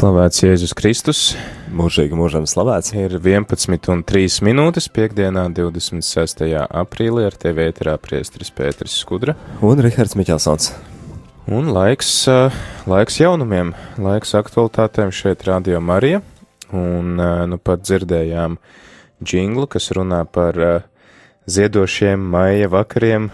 Slavēts Jēzus Kristus. Mūžīgi mūžam slavēts. Ir 11 un 3 minūtes piekdienā, 26. aprīlī ar tevi ēterā priestris Pēteris Skudra. Un Rihards Miķelsons. Un laiks, laiks jaunumiem, laiks aktualitātēm šeit Radio Marija. Un nu pat dzirdējām džinglu, kas runā par ziedošiem maija vakariem.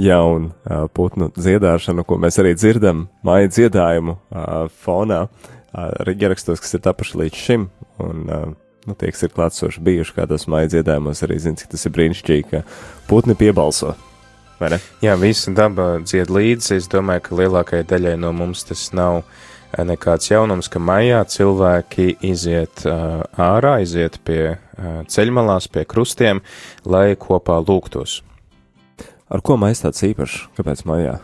Jā, un uh, putnu dziedāšanu, ko mēs arī dzirdam, maija dziedājumu uh, fonā. Ierakstos, kas ir tapuši līdz šim, un, nu, tie, kas ir klātsoši bijuši kādos mājas dziedājumos, arī zina, cik tas ir brīnišķīgi, ka putni piebalso. Jā, visa daba dzied līdzi. Es domāju, ka lielākajai daļai no mums tas nav nekāds jaunums, ka maijā cilvēki iziet uh, ārā, iziet pie uh, ceļmalās, pie krustiem, lai kopā lūgtos. Ar ko maijs tāds īpašs? Kāpēc maijā?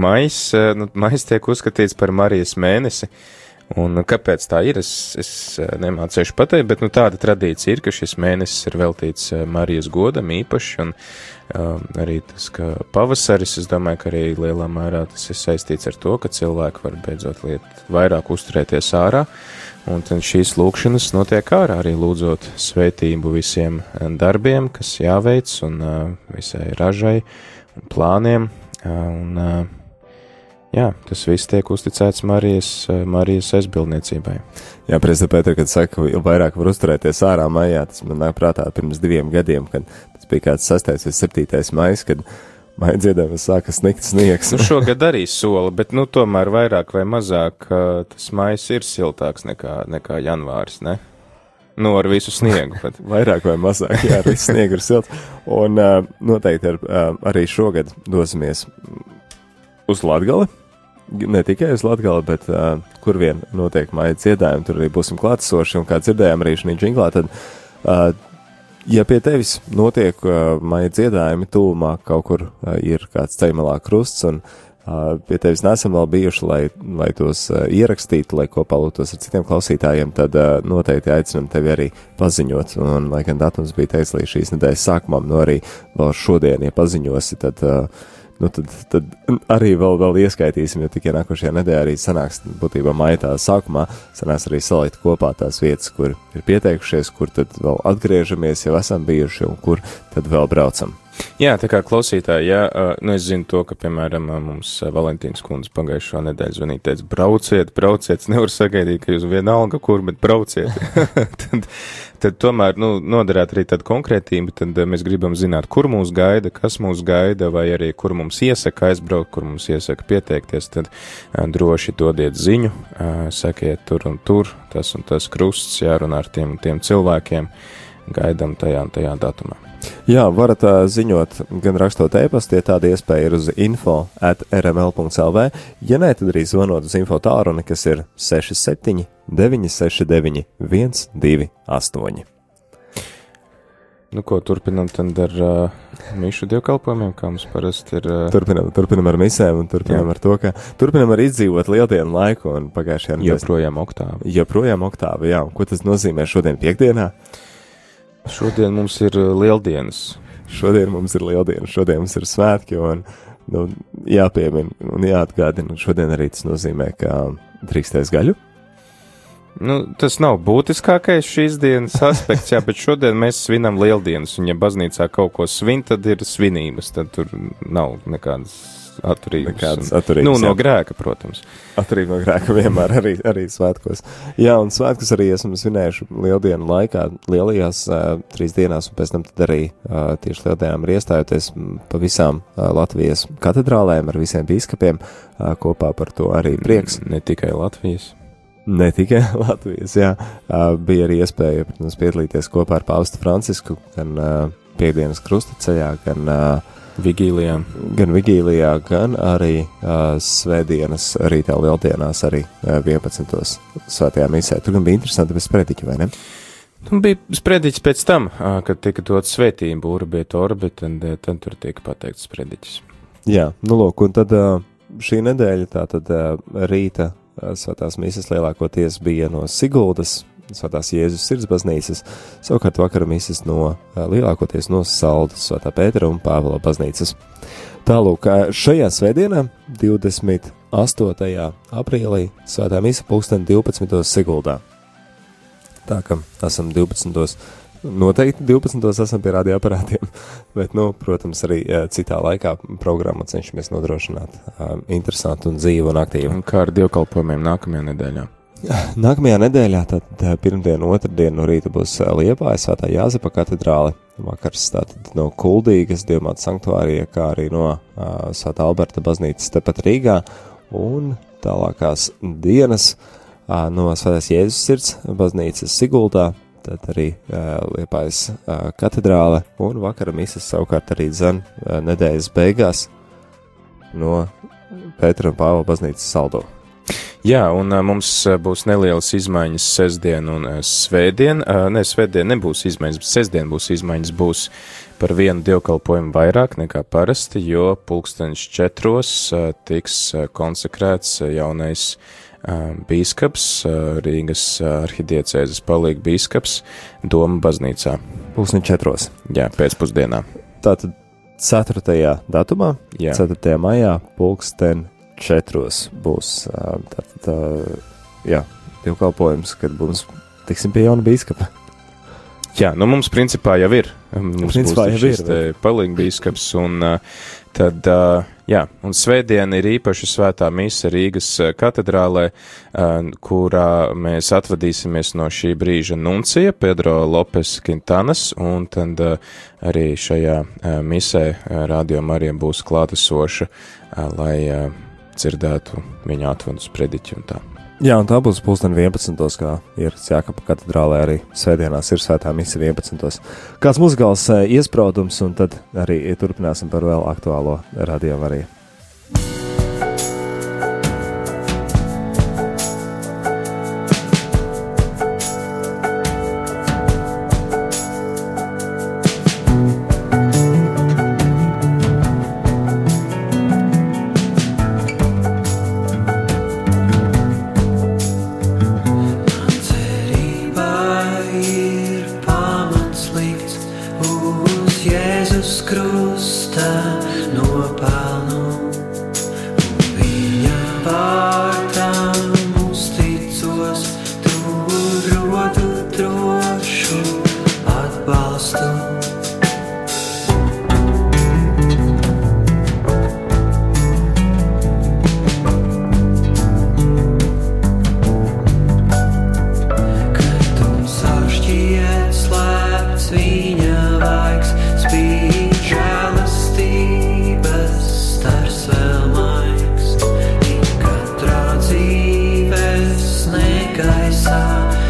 Maijs, nu, maijs tiek uzskatīts par Marijas mēnesi. Uh, Un kāpēc tā ir, es, es eh, nemācīšu pateikt, bet nu, tāda tradīcija ir, ka šis mēnesis ir veltīts eh, Marijas godam īpaši, un um, arī tas, ka pavasaris, es domāju, ka arī lielā mērā tas ir saistīts ar to, ka cilvēki var beidzot liet vairāk uzturēties ārā, un tad šīs lūkšanas notiek ārā, arī lūdzot svētību visiem darbiem, kas jāveic, un uh, visai ražai un plāniem, uh, un uh, Jā, tas viss tiek uzticēts Marijas, eh, Marijas aizbildniecībai. Jā, prezidents Pēter, kad saka, ka vairāk var uzturēties ārā maijā, tas man nāk prātā pirms diviem gadiem, kad tas bija kāds 6. vai 7. maijs, kad maija dziedājums sāka snikt sniegs. nu, šogad arī sola, bet nu tomēr vairāk vai mazāk eh, tas maijs ir siltāks nekā, nekā janvāris, ne? Nu, ar visu sniegu. Vairāk vai mazāk, jā, ar visu sniegu ir silts. Un uh, noteikti ar, uh, arī šogad dosimies uz Latgali ne tikai uz Latviju, bet uh, kur vien notiek māja dziedājumi, tur arī būsim klātesoši. Un kā dzirdējām arī šī džinglā, tad, uh, ja pie tevis notiek uh, māja dziedājumi, tūmā kaut kur uh, ir kāds ceļmalā krusts, un uh, pie tevis nesam vēl bijuši, lai, lai tos uh, ierakstītu, lai kopā lūgtos ar citiem klausītājiem, tad uh, noteikti aicinam tevi arī paziņot. Un, lai gan datums bija teicis līdz šīs nedēļas sākumam, no arī vēl šodien, ja paziņosi, tad. Uh, nu tad, tad arī vēl, vēl ieskaitīsim, jo tikai nākošajā nedēļā arī sanāks, būtībā maijā sākumā sanāks arī salikt kopā tās vietas, kur ir pieteikušies, kur tad vēl atgriežamies, jau esam bijuši un kur tad vēl braucam. Jā, tā kā klausītāji, jā, nu es zinu to, ka, piemēram, mums Valentīnas kundze pagājušo nedēļu zvanīja, teica, brauciet, brauciet, nevar sagaidīt, ka jūs vienalga kur, bet brauciet. tad, tad tomēr, nu, noderēt arī tādu konkrētību, tad mēs gribam zināt, kur mūs gaida, kas mūs gaida, vai arī kur mums iesaka aizbraukt, kur mums iesaka pieteikties, tad droši dodiet ziņu, sakiet tur un tur, tas un tas krusts, jārunā ar tiem un tiem cilvēkiem, gaidam tajā un tajā datumā. Jā, varat uh, ziņot gan rakstot e-pastu, ja tāda iespēja ir uz info at rml.lv, ja nē, tad arī zvanot uz info tālruni, kas ir 67 969 128. Nu, ko turpinam tad ar uh, mišu dievkalpojumiem, kā mums parasti ir? Uh... Turpinam, turpinam ar misēm un turpinam Jā. ar to, ka turpinam ar izdzīvot lieldienu laiku un pagājušajā nedēļā. Joprojām oktāva. Joprojām oktāva, jā. Un ko tas nozīmē šodien piekdienā? Šodien mums ir uh, lieldienas. Šodien mums ir lieldienas, šodien mums ir svētki, un nu, jāpiemina un jāatgādina. Šodien arī tas nozīmē, ka drīkstēs gaļu. Nu, tas nav būtiskākais šīs dienas aspekts, jā, bet šodien mēs svinam lieldienas, un ja baznīcā kaut ko svin, tad ir svinības, tad tur nav nekādas atturības. Nekādas atturības. Nu, no grēka, protams. Atturība no grēka vienmēr arī, arī svētkos. Jā, un svētkus arī esam svinējuši lieldienu laikā, lielajās uh, trīs dienās, un pēc tam arī uh, tieši lieldienām ir iestājoties pa visām uh, Latvijas katedrālēm ar visiem bīskapiem uh, kopā par to arī prieks. Ne tikai Latvijas. Ne tikai Latvijas, jā. Uh, bija arī iespēja, protams, piedalīties kopā ar Pāvestu Francisku gan uh, piekdienas krustaceļā, gan uh, Vigīlijā. Gan Vigīlijā, gan arī uh, Svētdienas rītā lieldienās, arī uh, 11. svētajā misē. Tur gan bija interesanti bez sprediķa, vai ne? Nu, bija sprediķis pēc tam, uh, kad tika dots svētība urbiet orbit, un uh, tad tur tika pateikts sprediķis. Jā, nu lūk, un tad uh, šī nedēļa, tā tad uh, rīta svētās misas lielākoties bija no Siguldas, Svētās Jēzus sirds baznīcas, savukārt vakara misijas no lielākoties no Saldas, Svētā Pētera un Pāvila baznīcas. Tālūk, šajā svētdienā, 28. 8. aprīlī Svētā Mīsa pulksten 12. Siguldā. Tā kā esam 12. Noteikti 12. esam pie radioaparātiem, bet, nu, protams, arī citā laikā programmu cenšamies nodrošināt um, interesantu un dzīvu un aktīvu. Un kā ar dievkalpojumiem nākamajā nedēļā? Nākamajā nedēļā, tad pirmdien, otrdien no rīta būs Liepāja Svētā Jāzepa katedrāle, vakars tātad no Kuldīgas, Dievmāta sanktuārija, kā arī no uh, Svētā Alberta baznīcas tepat Rīgā, un tālākās dienas uh, no Svētās Jēzus sirds baznīcas Sigultā, tad arī uh, Liepājas uh, katedrāle, un vakara misas savukārt arī dzen uh, nedēļas beigās no Pētera un Pāvila baznīcas saldo. Jā, un mums būs nelielas izmaiņas sestdien un svētdien. Uh, ne, svētdien nebūs izmaiņas, bet sestdien būs izmaiņas. Būs par vienu dievkalpojumu vairāk nekā parasti, jo pulkstenis četros tiks konsekrēts jaunais bīskaps, Rīgas arhidiecēzes palīga bīskaps Doma baznīcā. Pulkstenis četros. Jā, pēcpusdienā. Tātad 4. datumā, Jā. 4. maijā, pulksten četros būs tātad, jā, dievkalpojums, kad mums tiksim pie jauna bīskapa. Jā, nu mums principā jau ir. Mums principā būs šis palīga bīskaps un tad, jā, un svētdien ir īpaši svētā mīsa Rīgas katedrālē, kurā mēs atvadīsimies no šī brīža nuncija Pedro Lopes Quintanas, un tad arī šajā misē Radio Marija būs klātesoša, lai dzirdētu viņa atvadus prediķi un tā. Jā, un tā būs pulksten 11. kā ir Jākapa katedrālē arī svētdienās ir svētā mise 11. Kāds muzikāls iespraudums, un tad arī turpināsim par vēl aktuālo radio 아!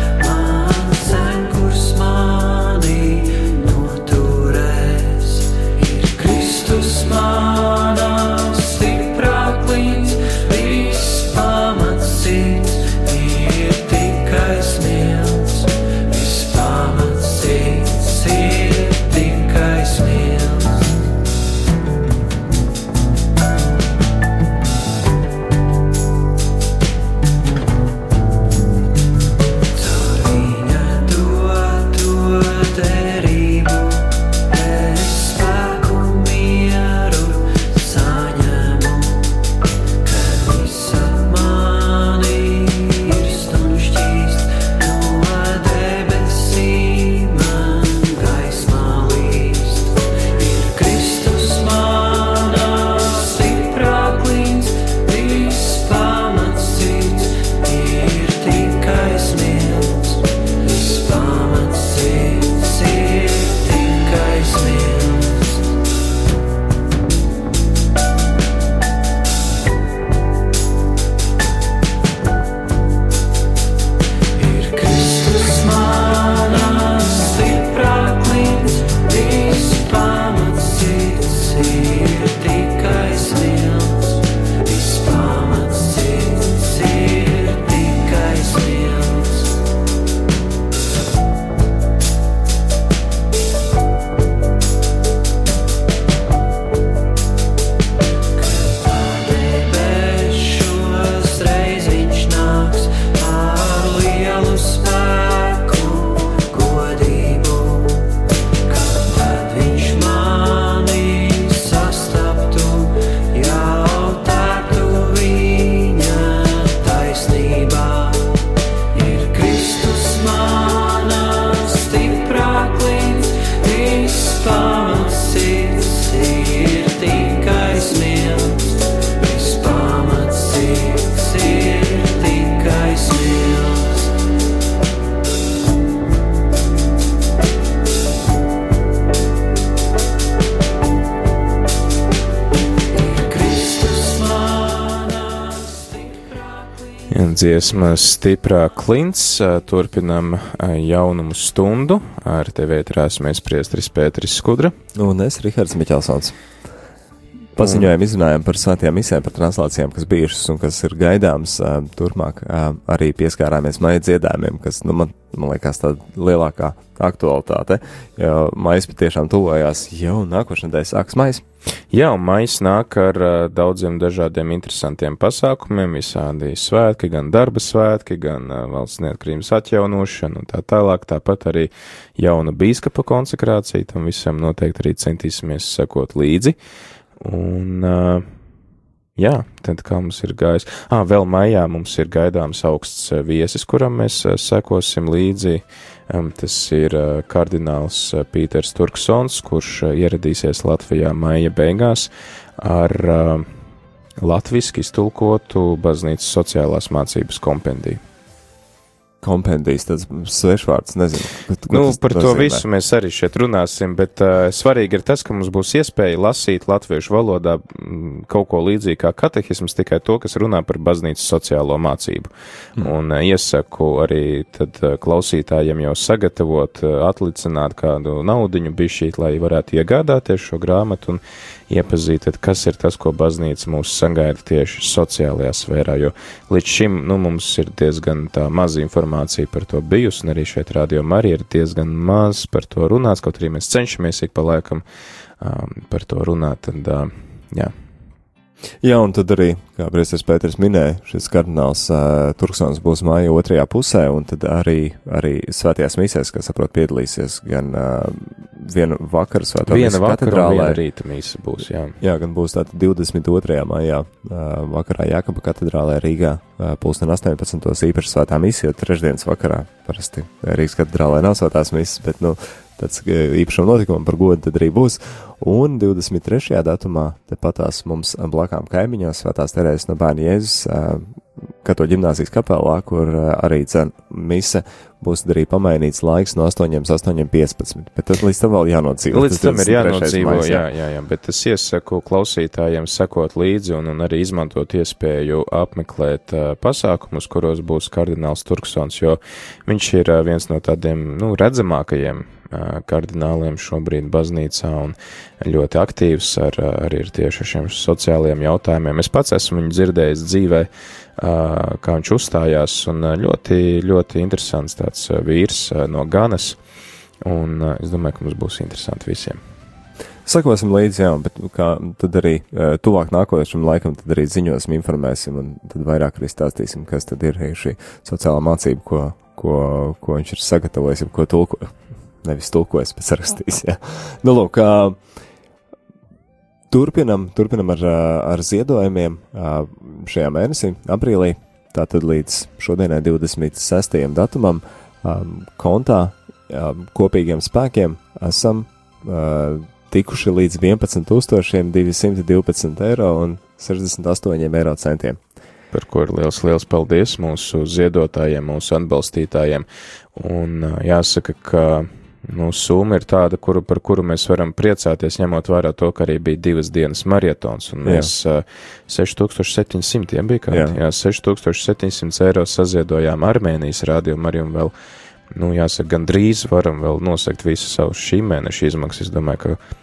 Dziesma stiprā klints, turpinam jaunumu stundu, ar tevi ētrās mēs priestris Pēteris Skudra. Un es, Rihards Miķelsons. Paziņojumu izrunājām par svētajām misēm, par translācijām, kas bijušas un kas ir gaidāms uh, turpmāk. Arī pieskārāmies maija dziedājumiem, kas, nu, man, man liekas, tāda lielākā aktualitāte, jo maija patiešām tuvojās jau nākošais nedēļas sāks maija. Jā, un maija nāk ar uh, daudziem dažādiem interesantiem pasākumiem, visādi svētki, gan darba svētki, gan uh, valsts neatkarības atjaunošana un tā tālāk. Tāpat arī jauna bīskapa konsekrācija, tam visam noteikti arī centīsimies sekot līdzi. Un, uh, jā, tad kā mums ir gājis? Ah, vēl maijā mums ir gaidāms augsts viesis, kuram mēs uh, sekosim līdzi. Um, tas ir uh, kardināls uh, Pīters Turksons, kurš uh, ieradīsies Latvijā maija beigās ar latviski iztulkotu baznīcas sociālās mācības kompendiju kompendijas, tāds svešvārds, nezinu. Ko nu, par to nozīmē. visu mēs arī šeit runāsim, bet uh, svarīgi ir tas, ka mums būs iespēja lasīt latviešu valodā m, mm, kaut ko līdzīgu kā katehisms, tikai to, kas runā par baznīcas sociālo mācību. Mm. Un uh, iesaku arī tad uh, klausītājiem jau sagatavot, uh, atlicināt kādu naudiņu bišķīt, lai varētu iegādāties šo grāmatu un iepazīt, tad kas ir tas, ko baznīca mūs sagaida tieši sociālajā sfērā, jo līdz šim, nu, mums ir diezgan tā maza informācija par to bijusi, un arī šeit rādio arī ir diezgan maz par to runāts, kaut arī mēs cenšamies ik pa laikam um, par to runāt, tad, uh, jā. Jā, un tad arī, kā Brīsīs Pēters minēja, šis kardināls uh, Turksons būs māja otrajā pusē, un tad arī, arī svētajās misēs, kas, saprot, piedalīsies gan uh, vienu vakaru svētā viena vakara viena rīta mīsa būs, jā. Jā, gan būs tātad 22. maijā uh, vakarā Jākapa katedrālē Rīgā uh, pulksten 18. īpaši svētā misija, jo trešdienas vakarā parasti Rīgas katedrālē nav svētās misas, bet, nu, tāds īpašam notikumam par godu tad arī būs. Un 23. datumā tepatās mums blakām kaimiņās Svētās Terēzes no bērna Jēzus Kato ģimnāzijas kapelā, kur arī cen mise būs arī pamainīts laiks no 8 līdz 8.15. Bet tad līdz tam vēl jānodzīvo. Līdz tam ir jānodzīvo, mais, jā, jā, jā, bet es iesaku klausītājiem sekot līdzi un, un arī izmantot iespēju apmeklēt uh, pasākumus, kuros būs kardināls Turksons, jo viņš ir uh, viens no tādiem, nu, redzamākajiem kardināliem šobrīd baznīcā un ļoti aktīvs ar, arī ar tieši šiem sociālajiem jautājumiem. Es pats esmu viņu dzirdējis dzīvē, kā viņš uzstājās, un ļoti, ļoti interesants tāds vīrs no Ganas, un es domāju, ka mums būs interesanti visiem. Sakosim līdzi, jā, bet kā tad arī tuvāk nākošam laikam tad arī ziņosim, informēsim un tad vairāk arī stāstīsim, kas tad ir šī sociālā mācība, ko, ko, ko viņš ir sagatavojis, ko tulko, nevis tulkojis, bet rakstījis. Ja. Nu, lūk, turpinam, turpinam ar, ar ziedojumiem šajā mēnesī, aprīlī, tātad līdz šodienai 26. datumam, kontā kopīgiem spēkiem esam tikuši līdz 11,212 eiro un 68 eiro centiem par ko ir liels, liels paldies mūsu ziedotājiem, mūsu atbalstītājiem. Un jāsaka, ka Nu, summa ir tāda, kuru, par kuru mēs varam priecāties, ņemot vērā to, ka arī bija divas dienas marietons, un mēs uh, 6700, ja bija kā, jā. jā, 6700 eiro saziedojām Armēnijas rādījumu arī un vēl, nu, jāsaka, gan drīz varam vēl nosegt visu savu šī mēneša izmaksas. Es domāju, ka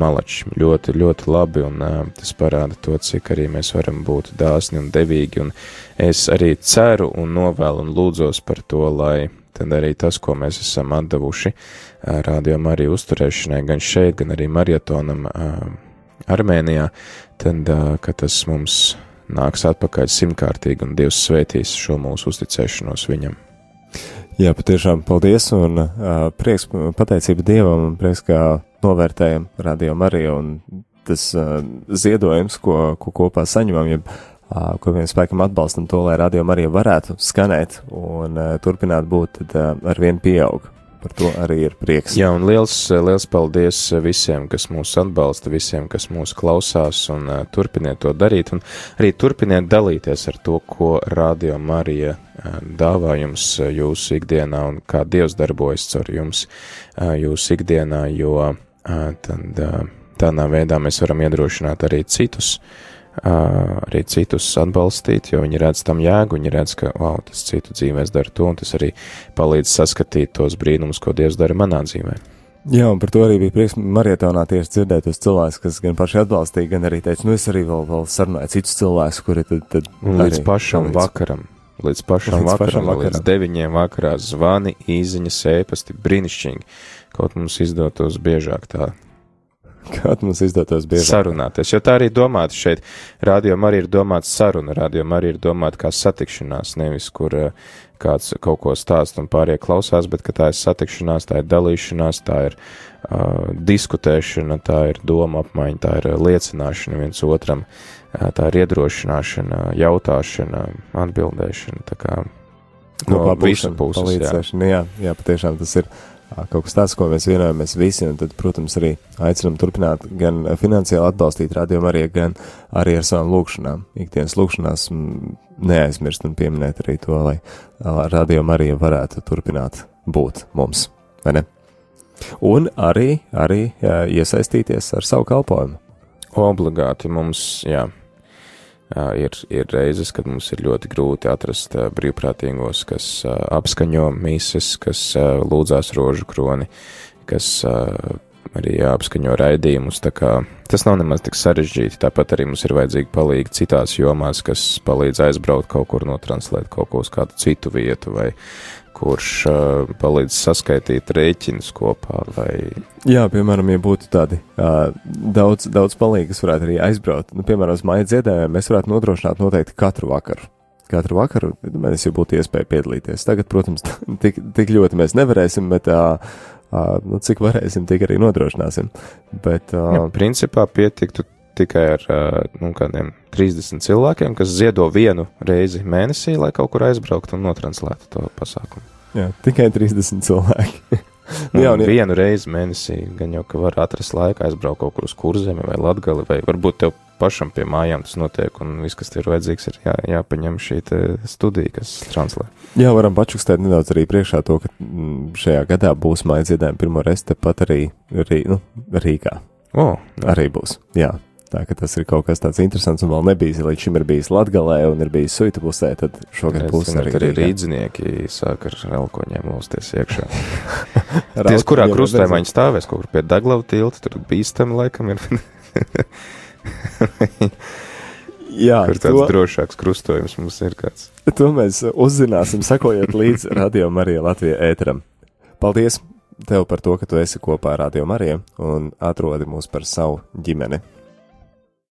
malači ļoti, ļoti labi, un uh, tas parāda to, cik arī mēs varam būt dāsni un devīgi, un es arī ceru un novēlu un lūdzos par to, lai tad arī tas, ko mēs esam atdevuši rādījumam arī uzturēšanai, gan šeit, gan arī marietonam Armēnijā, tad, ka tas mums nāks atpakaļ simtkārtīgi un Dievs svētīs šo mūsu uzticēšanos viņam. Jā, patiešām paldies un uh, prieks, pateicība Dievam un prieks, ka novērtējam rādījumu arī un tas uh, ziedojums, ko, ko kopā saņemam, ja ko viens spēkam atbalstam to, lai radio arī varētu skanēt un turpināt būt, tad ar vien pieaug. Par to arī ir prieks. Jā, un liels, liels paldies visiem, kas mūs atbalsta, visiem, kas mūs klausās, un uh, turpiniet to darīt, un arī turpiniet dalīties ar to, ko Radio Marija uh, dāvā jums uh, jūsu ikdienā, un kā Dievs darbojas caur jums uh, jūsu ikdienā, jo uh, tad uh, tādā veidā mēs varam iedrošināt arī citus uh, arī citus atbalstīt, jo viņi redz tam jēgu, viņi redz, ka, wow, tas citu dzīvēs dara to, un tas arī palīdz saskatīt tos brīnumus, ko Dievs dara manā dzīvē. Jā, un par to arī bija prieks marietonā tieši dzirdēt tos cilvēkus, kas gan paši atbalstīja, gan arī teica, nu es arī vēl, vēl sarunāju citus cilvēkus, kuri tad, tad un līdz arī, pašam līdz... vakaram. Līdz pašam līdz vakaram, pašam vakaram, līdz deviņiem vakarā zvani, īziņas, ēpasti, brīnišķīgi. Kaut mums izdotos biežāk tā Kā mums izdotos bieži sarunāties, jo tā arī domāts šeit. Radio arī ir domāts saruna, radio arī ir domāta kā satikšanās, nevis kur uh, kāds kaut ko stāst un pārējie klausās, bet ka tā ir satikšanās, tā ir dalīšanās, tā ir uh, diskutēšana, tā ir doma apmaiņa, tā ir liecināšana viens otram, uh, tā ir iedrošināšana, jautāšana, atbildēšana. Tā kā no visu puses. Jā. jā, jā, patiešām tas ir kaut kas tāds, ko mēs vienojamies visi, un tad, protams, arī aicinam turpināt gan finansiāli atbalstīt rādījumu arī, gan arī ar savām lūkšanām. Ikdienas lūkšanās neaizmirst un pieminēt arī to, lai rādījumu arī varētu turpināt būt mums, vai ne? Un arī, arī jā, iesaistīties ar savu kalpojumu. Obligāti mums, jā, ir, ir reizes, kad mums ir ļoti grūti atrast brīvprātīgos, kas apskaņo mises, kas lūdzās rožu kroni, kas arī apskaņo raidījumus. Tas nav nemaz tik sarežģīti. Tāpat arī mums ir vajadzīgi palīgi citās jomās, kas palīdz aizbraukt kaut kur, notranslēt kaut ko uz kādu citu vietu vai kurš uh, palīdz saskaitīt rēķinus kopā. Vai... Jā, piemēram, ja būtu tādi uh, daudz, daudz palīgi, kas varētu arī aizbraukt, nu, piemēram, uz mājas dziedājumiem, mēs varētu nodrošināt noteikti katru vakaru. Katru vakaru mēs jau būtu iespēja piedalīties. Tagad, protams, tik, tik ļoti mēs nevarēsim, bet uh, uh, nu, cik varēsim, tik arī nodrošināsim. Bet, uh, ja, principā pietiktu tikai ar nu, kādiem 30 cilvēkiem, kas ziedo vienu reizi mēnesī, lai kaut kur aizbrauktu un notranslētu to pasākumu. Jā, tikai 30 cilvēki. nu, jā, un vienu reizi mēnesī gan jau, ka var atrast laiku aizbraukt kaut kur uz kurzemi vai latgali, vai varbūt tev pašam pie mājām tas notiek, un viss, kas ir vajadzīgs, ir jā, jāpaņem šī studija, kas translē. Jā, varam pačukstēt nedaudz arī priekšā to, ka mm, šajā gadā būs mājas dziedājumi pirmo reizi tepat arī, arī nu, Rīgā. O, jā. arī būs, jā. Tā ka tas ir kaut kas tāds interesants un vēl nebijis. Līdz šim ir bijis Latgalē un ir bijis Suita pusē, tad šogad būs arī. Arī rīdzinieki sāk ar elkoņiem mūsties iekšā. Ties, kurā krustojumā viņi stāvēs, kaut kur pie Daglava tilta, tur bīstami laikam ir. Jā, kur tāds to, drošāks krustojums mums ir kāds. To mēs uzzināsim, sakojot līdz Radio Marija Latvija ēteram. Paldies tev par to, ka tu esi kopā ar Radio Mariju un atrodi mūs par savu ģimeni.